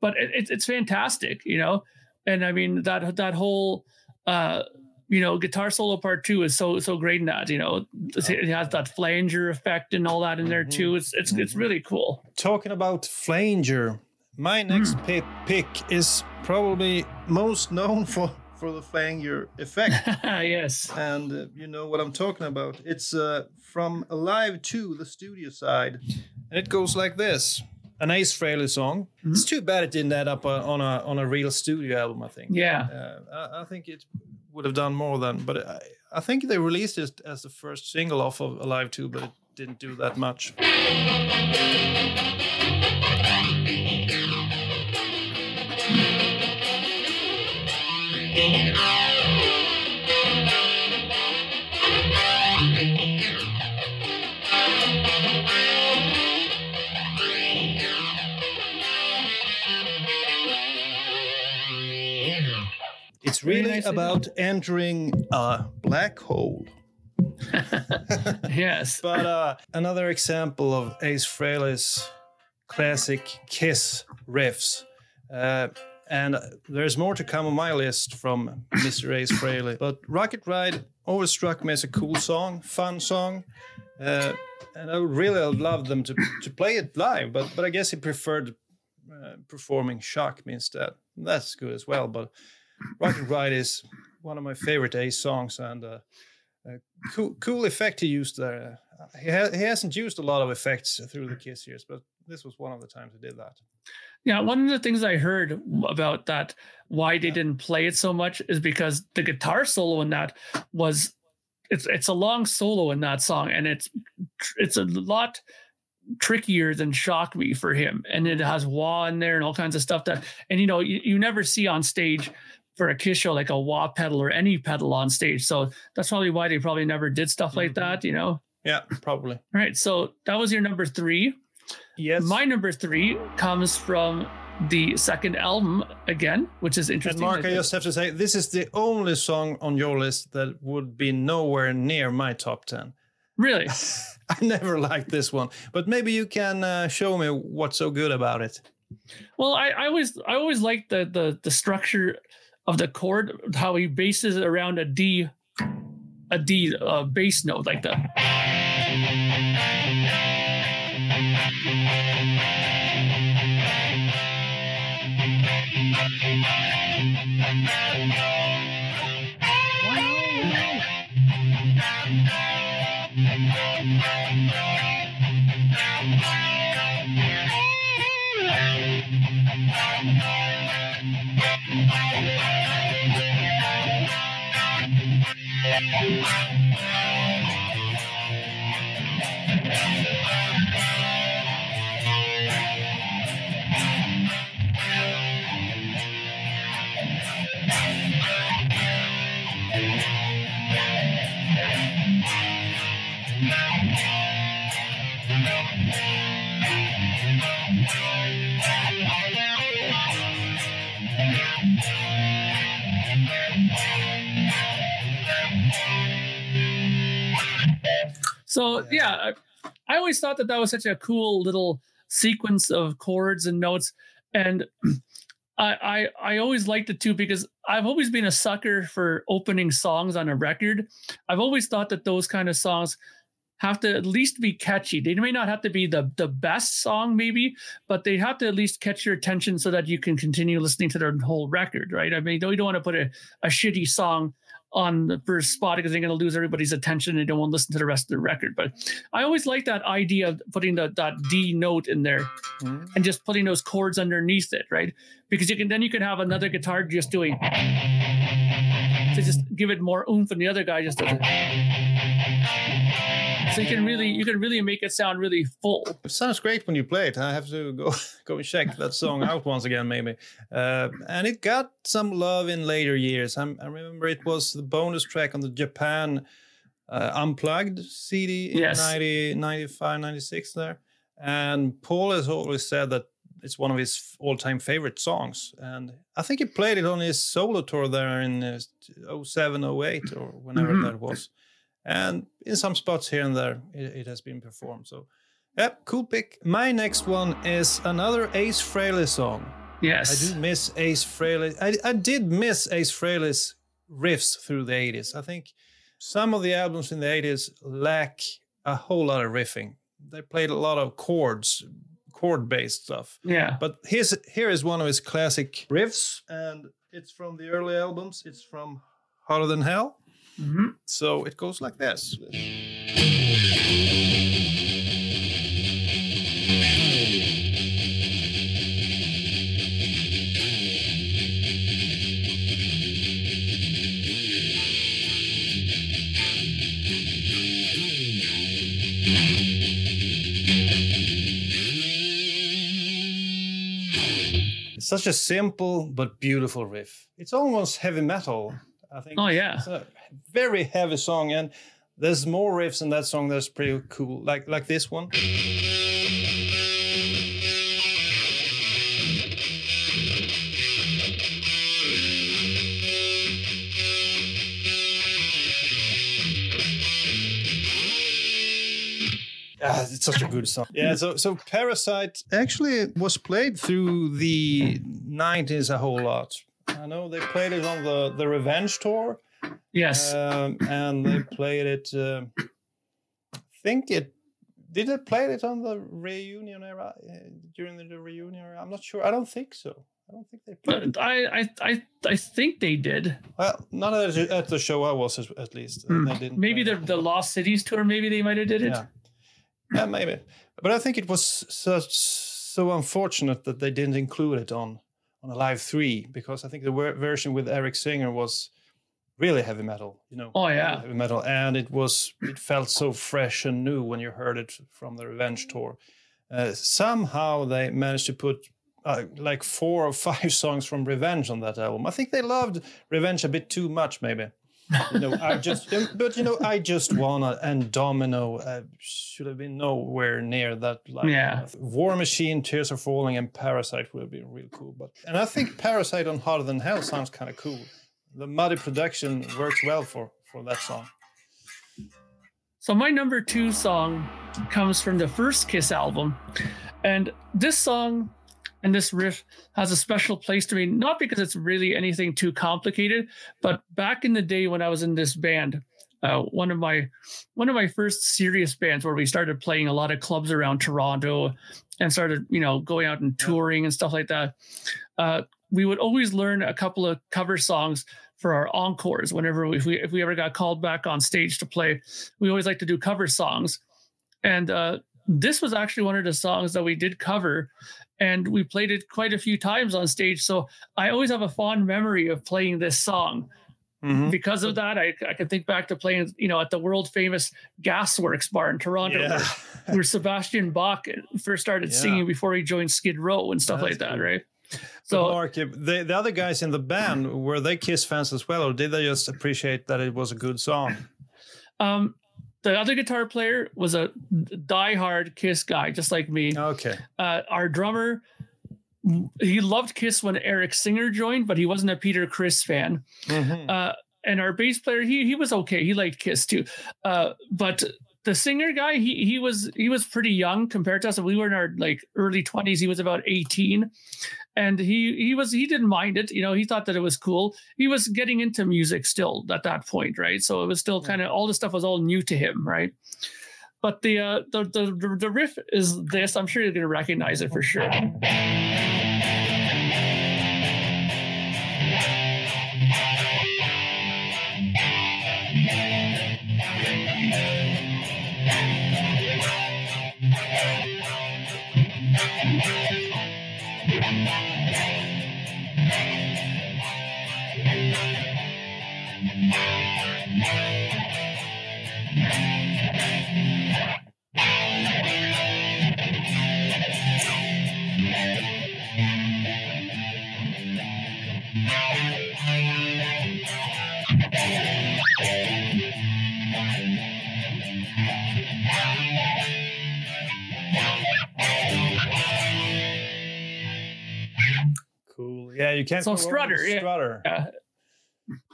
But it, it's it's fantastic, you know. And I mean that that whole uh you know guitar solo part two is so so great in that. You know, it has that flanger effect and all that in there too. Mm-hmm. It's it's it's mm-hmm. really cool. Talking about flanger, my next hmm. pick, pick is probably most known for for the flanger effect. [laughs] yes. and uh, you know what I'm talking about. It's uh, from Alive 2, the studio side, and it goes like this: an Ace Frehley song. It's too bad it didn't end up uh, on a on a real studio album. I think. Yeah. Uh, I, I think it would have done more than, but I, I think they released it as the first single off of Alive 2, but it didn't do that much. It's really about entering a black hole. [laughs] Yes. But uh, another example of Ace Frehley's classic Kiss riffs. Uh, and there's more to come on my list from Mr. Ace Frehley. But Rocket Ride always struck me as a cool song, fun song. Uh, and I really loved them to, to play it live, but, but I guess he preferred uh, performing Shock Me instead. That's good as well. But Rocket Ride is one of my favorite Ace songs, and uh, uh, cool, cool effect he used there. Uh, he, ha- he hasn't used a lot of effects through the Kiss years, but this was one of the times he did that. Yeah, one of the things I heard about that why they didn't play it so much is because the guitar solo in that was it's it's a long solo in that song and it's it's a lot trickier than shock me for him and it has wah in there and all kinds of stuff that and you know you, you never see on stage for a kiss show like a wah pedal or any pedal on stage so that's probably why they probably never did stuff like that you know Yeah, probably. all right so that was your number three Yes. my number three comes from the second album again, which is and interesting. Mark, I just have to say, this is the only song on your list that would be nowhere near my top 10. Really? [laughs] I never liked this one, but maybe you can uh, show me what's so good about it. Well, I, I always I always like the the the structure of the chord, how he bases it around a D, a D uh, bass note like the. Yeah. So yeah, I, I always thought that that was such a cool little sequence of chords and notes, and [clears throat] I I, I always liked it too because I've always been a sucker for opening songs on a record. I've always thought that those kind of songs have to at least be catchy. They may not have to be the the best song, maybe, but they have to at least catch your attention so that you can continue listening to their whole record, right? I mean, you don't want to put a, a shitty song on the first spot because they're going to lose everybody's attention and they don't want to listen to the rest of the record. But I always like that idea of putting the, that D note in there hmm? and just putting those chords underneath it, right? Because you can then you can have another guitar just doing to just give it more oomph, and the other guy just does it. So you can really you can really make it sound really full. It sounds great when you play it. I have to go [laughs] go and check that song out once again, maybe. Uh, and it got some love in later years. I'm, I remember it was the bonus track on the Japan uh, Unplugged CD in Yes. 90, 95, 96 there. And Paul has always said that it's one of his all-time favorite songs. And I think he played it on his solo tour there in uh, 07, 08 or whenever Mhm. that was. And in some spots here and there, it, it has been performed. So Yep, cool pick. My next one is another Ace Frehley song. Yes. I do miss Ace Frehley. I, I did miss Ace Frehley's riffs through the 80s. I think some of the albums in the 80s lack a whole lot of riffing. They played a lot of chords, chord based stuff. Yeah. But here's, here is one of his classic riffs, and it's from the early albums. It's from Harder Than Hell. Mhm. So it goes like this. It's such a simple but beautiful riff. It's almost heavy metal. I think. Oh, yeah. It's a very heavy song, and there's more riffs in that song that's pretty cool. Like like this one. Ah, it's such a good song. Yeah, so so Parasite actually was played through the 90s a whole lot. I know they played it on the the Revenge tour, Yes. um, and they played it. um I think it did they play it on the reunion era uh, during the, the reunion era. I'm not sure. I don't think so. I don't think they played I, I I I think they did. Well, not at, the- at the show I was, as- at least. Uh, Hmm. They didn't Maybe the the Lost Cities tour. Maybe they might have did it. Yeah. yeah, maybe. But I think it was such so unfortunate that they didn't include it on on Alive three because I think the ver- version with Eric Singer was really heavy metal. You know. Oh yeah. Heavy metal, and it was it felt so fresh and new when you heard it from the Revenge tour. Uh, somehow they managed to put uh, like four or [laughs] five songs from Revenge on that album. I think they loved Revenge a bit too much, maybe. You know, I just, but you know, I just wanna and Domino uh, should have been nowhere near that. Like, Yeah. War Machine, Tears Are Falling, and Parasite would have been real cool. But and I think Parasite on Harder Than Hell sounds kind of cool. The muddy production works well for for that song. So my number two song comes from the first Kiss album, and this song and this riff has a special place to me. Not because it's really anything too complicated, but back in the day when I was in this band, uh, one of my one of my first serious bands where we started playing a lot of clubs around Toronto and started you know going out and touring and stuff like that. Uh, we would always learn a couple of cover songs for our encores whenever we, if we if we ever got called back on stage to play. We always like to do cover songs, and uh, this was actually one of the songs that we did cover. And we played it quite a few times on stage. So I always have a fond memory of playing this song Mhm. because of that, I, I can think back to playing, you know, at the world famous Gasworks bar in Toronto, Yeah. where, where Sebastian Bach first started Yeah. singing before he joined Skid Row and stuff That's like that, cool. right? So, So Mark, the, the other guys in the band were they Kiss fans as well, or did they just appreciate that it was a good song? um, the other guitar player was a diehard Kiss guy, just like me. Okay. Uh, our drummer, he loved Kiss when Eric Singer joined, but he wasn't a Peter Criss fan. Mhm. uh, and our bass player he he was okay he liked kiss too uh, but the singer guy he he was he was pretty young compared to us. We were in our like early 20s he was about 18 and he he was he didn't mind it. You know he thought that it was cool. He was getting into music still at that point right? So it was still kind of all the stuff was all new to him right? But the uh the the, the riff is this. I'm sure you're gonna recognize it for sure can't. So go wrong with Strutter, yeah. Strutter. yeah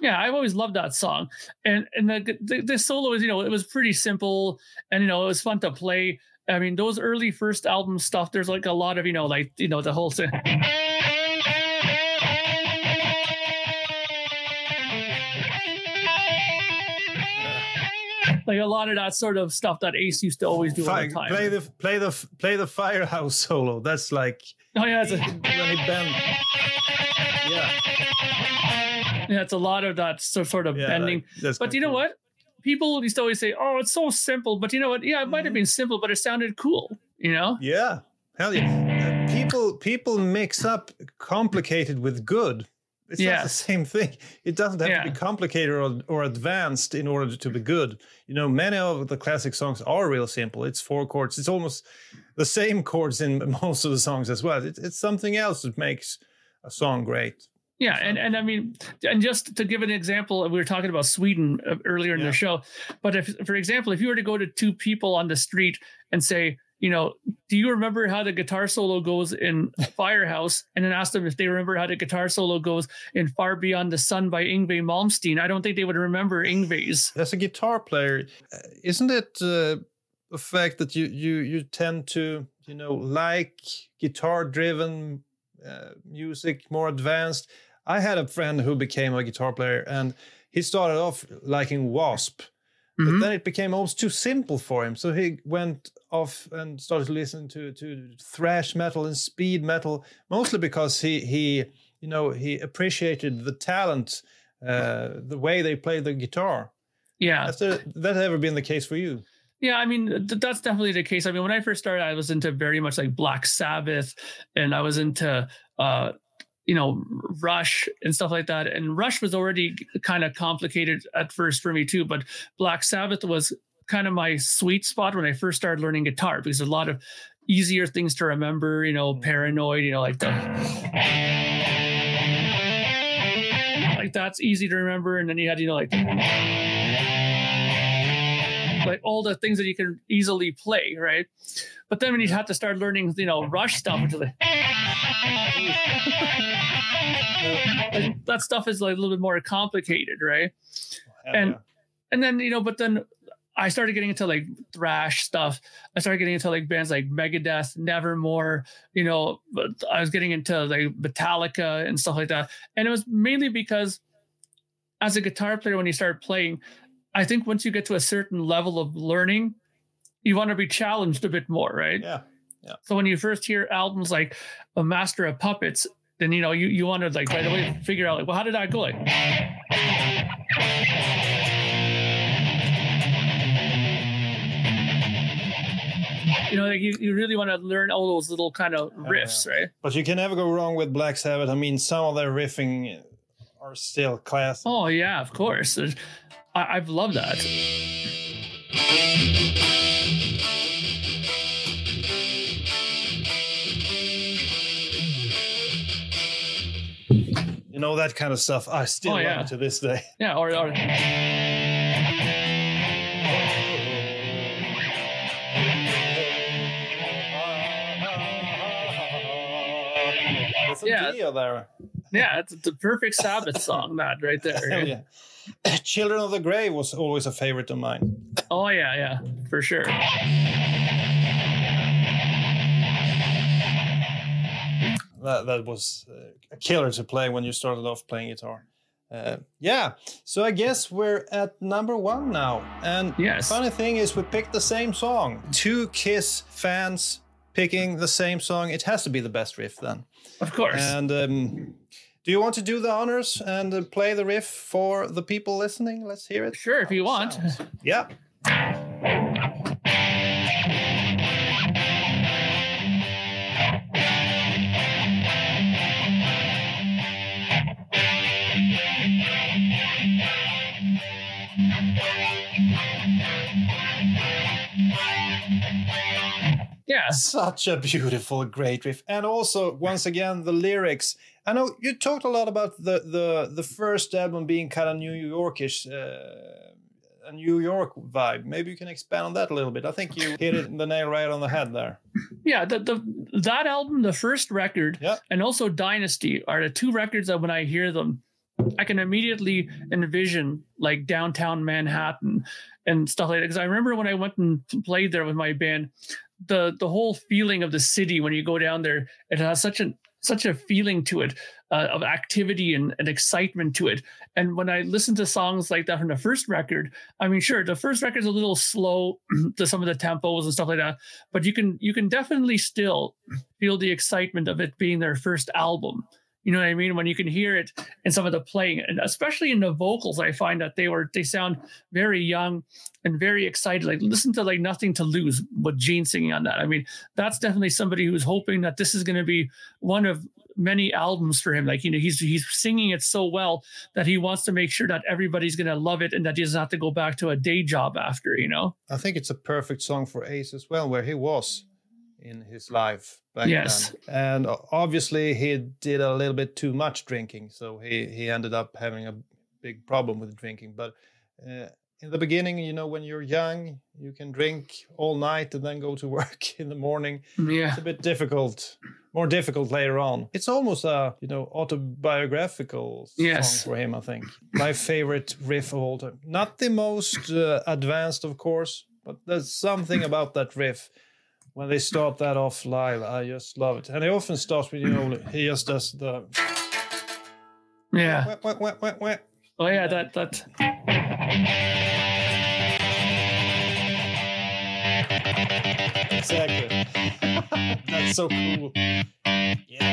yeah i've always loved that song and and the, the the solo is you know it was pretty simple and you know it was fun to play i mean those early first album stuff there's like a lot of you know like you know the whole thing [laughs] like a lot of that sort of stuff that ace used to always do all the time play the play the play the firehouse [laughs] solo. That's like oh yeah it's a, when he bent. Yeah, yeah it's a lot of that sort of yeah. bending that's But you know cool. what? People used to always say, "Oh, it's so simple." But you know what? Yeah, it might have mm-hmm. been simple, but it sounded cool. You know? Yeah, hell yeah. People people mix up complicated with good. It's not the same thing. It doesn't have to be complicated or, or advanced in order to be good. You know, many of the classic songs are real simple. It's four chords. It's almost the same chords in [laughs] most of the songs as well. It, it's something else that makes a song great. Yeah, and and I mean, and just to give an example, we were talking about Sweden uh, earlier in Yeah. the show. But if, for example, if you were to go to two people on the street and say, you know, do you remember how the guitar solo goes in [laughs] Firehouse? And then ask them if they remember how the guitar solo goes in Far Beyond the Sun by Yngwie Malmsteen. I don't think they would remember Yngwie's. As a guitar player, uh, isn't it uh, a fact that you you you tend to you know like guitar driven music more advanced? I had a friend who became a guitar player, and he started off liking Wasp, but Mhm. then it became almost too simple for him. So he went off and started listening to to thrash metal and speed metal, mostly because he he you know he appreciated the talent, uh, the way they play the guitar. Yeah. Has that ever been the case for you? Yeah, I mean th- that's definitely the case. I mean, when I first started, I was into very much like Black Sabbath, and I was into uh, you know Rush and stuff like that. And Rush was already kind of complicated at first for me too, but Black Sabbath was kind of my sweet spot when I first started learning guitar because a lot of easier things to remember. You know, Paranoid. You know, like the like that's easy to remember, and then you had you know like like all the things that you can easily play, right? But then when you have to start learning, you know, Rush stuff, which is like, like, [laughs] that stuff is like a little bit more complicated, right? Hell And- yeah. And then you know, but then I started getting into like thrash stuff. I started getting into like bands like Megadeth, Nevermore. You know, but I was getting into like Metallica and stuff like that. And it was mainly because as a guitar player, when you start playing, I think once you get to a certain level of learning, you want to be challenged a bit more, right? Yeah. Yeah. So when you first hear albums like A Master of Puppets, then you know you you want to like right away figure out like, well, how did that go? Like, you know, like you, you really want to learn all those little kind of oh, riffs, right? But you can never go wrong with Black Sabbath. I mean, some of their riffing are still classic. Oh yeah, of course. I, I've loved that. You know that kind of stuff. I still Oh, love yeah. it to this day. Yeah, or, or There's some Yeah. Dio there. yeah, it's, it's a perfect Sabbath song, that right [laughs] there. Hell yeah. [coughs] Children of the Grave was always a favorite of mine. Oh yeah, yeah, for sure. That that was uh, a killer to play when you started off playing guitar. Uh, yeah, so I guess we're at number one now. And Yes. funny thing is, we picked the same song. Two Kiss fans picking the same song. It has to be the best riff then. Of course. And um, do you want to do the honors and play the riff for the people listening? Let's hear it. sure, if you want. [laughs] Yeah. Yeah. Such a beautiful, great riff. And also, once again, the lyrics. I know you talked a lot about the the the first album being kind of New Yorkish, uh, a New York vibe. Maybe you can expand on that a little bit. I think you hit it in the nail right on the head there. Yeah, the, the that album, the first record, Yeah. and also Dynasty are the two records that when I hear them, I can immediately envision like downtown Manhattan and stuff like that. Because I remember when I went and played there with my band, the the whole feeling of the city when you go down there, it has such a such a feeling to it uh, of activity and, and excitement to it. And when I listen to songs like that from the first record, I mean, sure, the first record's a little slow [clears throat] to some of the tempos and stuff like that, but you can you can definitely still feel the excitement of it being their first album. You know what I mean? When you can hear it in some of the playing, and especially in the vocals, I find that they were they sound very young and very excited. Like listen to like Nothing to Lose with Gene singing on that. I mean, that's definitely somebody who's hoping that this is going to be one of many albums for him. Like you know, he's he's singing it so well that he wants to make sure that everybody's going to love it and that he doesn't have to go back to a day job after. You know? I think it's a perfect song for Ace as well, where he was in his life back Yes. then. And obviously, he did a little bit too much drinking, so he he ended up having a big problem with drinking. But uh, in the beginning, you know, when you're young, you can drink all night and then go to [laughs] work in the morning. Yeah. It's a bit difficult, more difficult later on. It's almost a you know autobiographical Yes. song for him. I think my favorite riff of all time. Not the most uh, advanced, of course, but there's something about that riff. When they start that off live, I just love it. And he often starts with, you know, he just does the. Yeah. Wah, wah, wah, wah, wah. Oh yeah. That that. Exactly. [laughs] That's so cool. Yeah.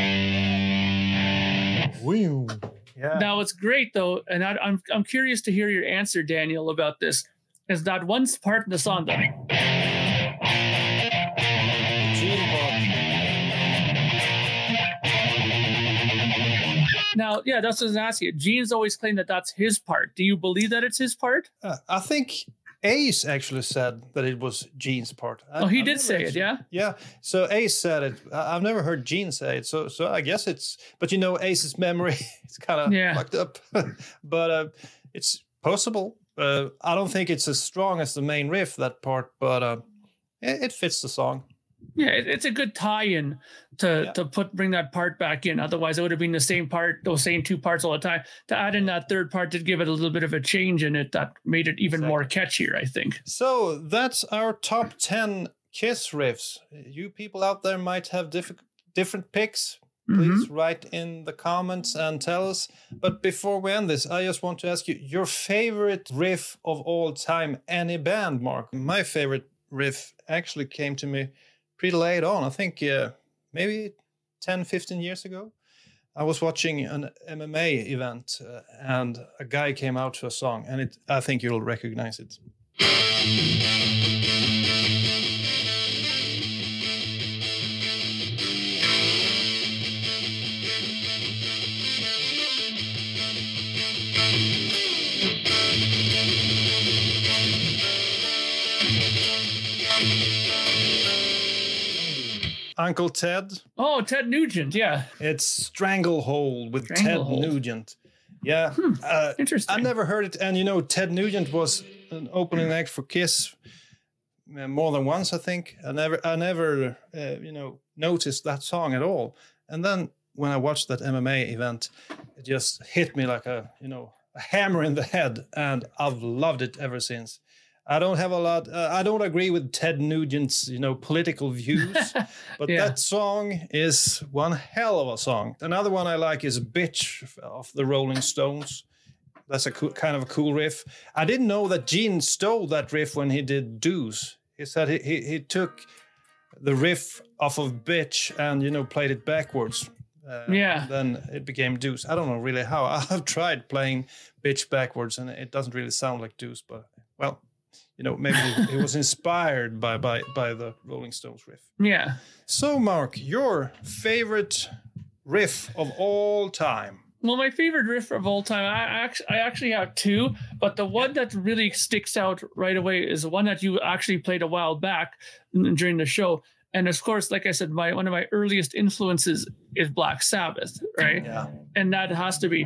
Woo. Yeah. Now it's great though, and I, I'm I'm curious to hear your answer, Daniel, about this. Is that one part in the song that now, yeah, that's what I was asking. Gene's always claimed that that's his part. Do you believe that it's his part? Uh, I think Ace actually said that it was Gene's part. I- Oh, he I've did say it, yeah. Yeah. So Ace said it. I- I've never heard Gene say it. So so I guess it's. But you know, Ace's memory [laughs] is kind of Yeah. fucked up. [laughs] but uh, it's possible. Uh, I don't think it's as strong as the main riff that part, but uh, it, it fits the song. Yeah, it's a good tie-in to Yeah. to put bring that part back in. Otherwise, it would have been the same part, those same two parts all the time. To add in that third part to give it a little bit of a change in it that made it even more catchier. I think. So that's our top 10 Kiss riffs. You people out there might have diff- different picks. Please mm-hmm. write in the comments and tell us. But before we end this, I just want to ask you your favorite riff of all time, any band, Mark. My favorite riff actually came to me pretty late on. I think uh, maybe 10, 15 years ago. I was watching an MMA event uh, and a guy came out to a song, and it, I think you'll recognize it. Uncle Ted. Oh, Ted Nugent. Yeah, It's Stranglehold with Stranglehold. Ted Nugent. Yeah, uh, interesting. I never heard it, and you know Ted Nugent was an opening act for Kiss uh, more than once. I think I never, I never, uh, you know, noticed that song at all. And then when I watched that MMA event, it just hit me like a, you know, a hammer in the head, and I've loved it ever since. I don't have a lot. Uh, I don't agree with Ted Nugent's, you know, political views, [laughs] but Yeah. that song is one hell of a song. Another one I like is "Bitch" of the Rolling Stones. That's a cool, kind of a cool riff. I didn't know that Gene stole that riff when he did "Deuce." He said he, he, he took the riff off of "Bitch" and you know played it backwards. Uh, Yeah. Then it became "Deuce." I don't know really how. [laughs] I've tried playing "Bitch" backwards and it doesn't really sound like "Deuce," but well, you know maybe it, it was inspired by by by the Rolling Stones riff. yeah. So, Mark, your favorite riff of all time? Well, my favorite riff of all time, I actually, I actually have two, but the one that really sticks out right away is the one that you actually played a while back during the show. And of course, like I said, my one of my earliest influences is Black Sabbath, right? Yeah. And that has to be.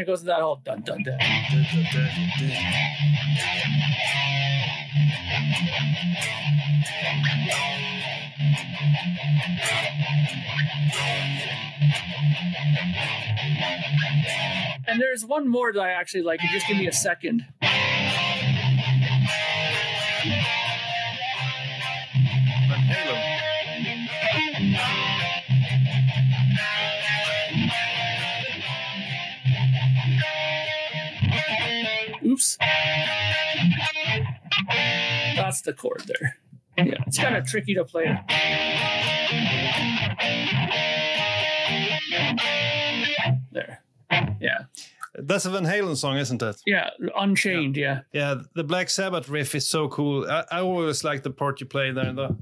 It goes to that whole dun dun dun. And there's one more that I actually like. Just give me a second. Van Halen. That's the chord there. Yeah, it's kind of tricky to play. There. Yeah. That's a Van Halen song, isn't it? Yeah. Unchained. Yeah. Yeah, the Black Sabbath riff is so cool. I, I always like the part you play there. The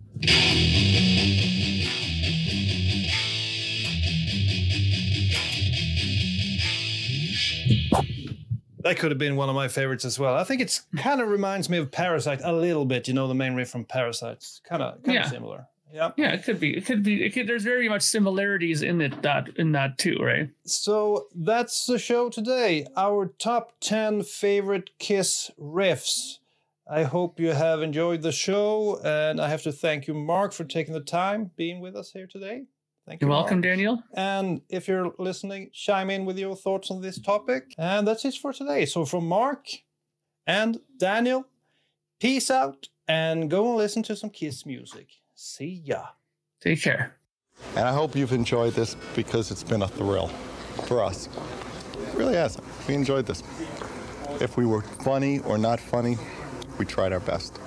that could have been one of my favorites as well. I think it's hmm. kind of reminds me of Parasite a little bit. You know, the main riff from Parasite, kind of kind of similar. Yeah. Yeah. It could be. It could be. It could, there's very much similarities in it that in that too, right? So that's the show today. Our top 10 favorite Kiss riffs. I hope you have enjoyed the show. And I have to thank you, Mark, for taking the time being with us here today. Thank you. You're welcome, Mark. Daniel. And if you're listening, chime in with your thoughts on this topic. And that's it for today. So from Mark and Daniel, peace out and go and listen to some Kiss music. See ya. Take care. And I hope you've enjoyed this because it's been a thrill for us. It really has. We enjoyed this. If we were funny or not funny, we tried our best.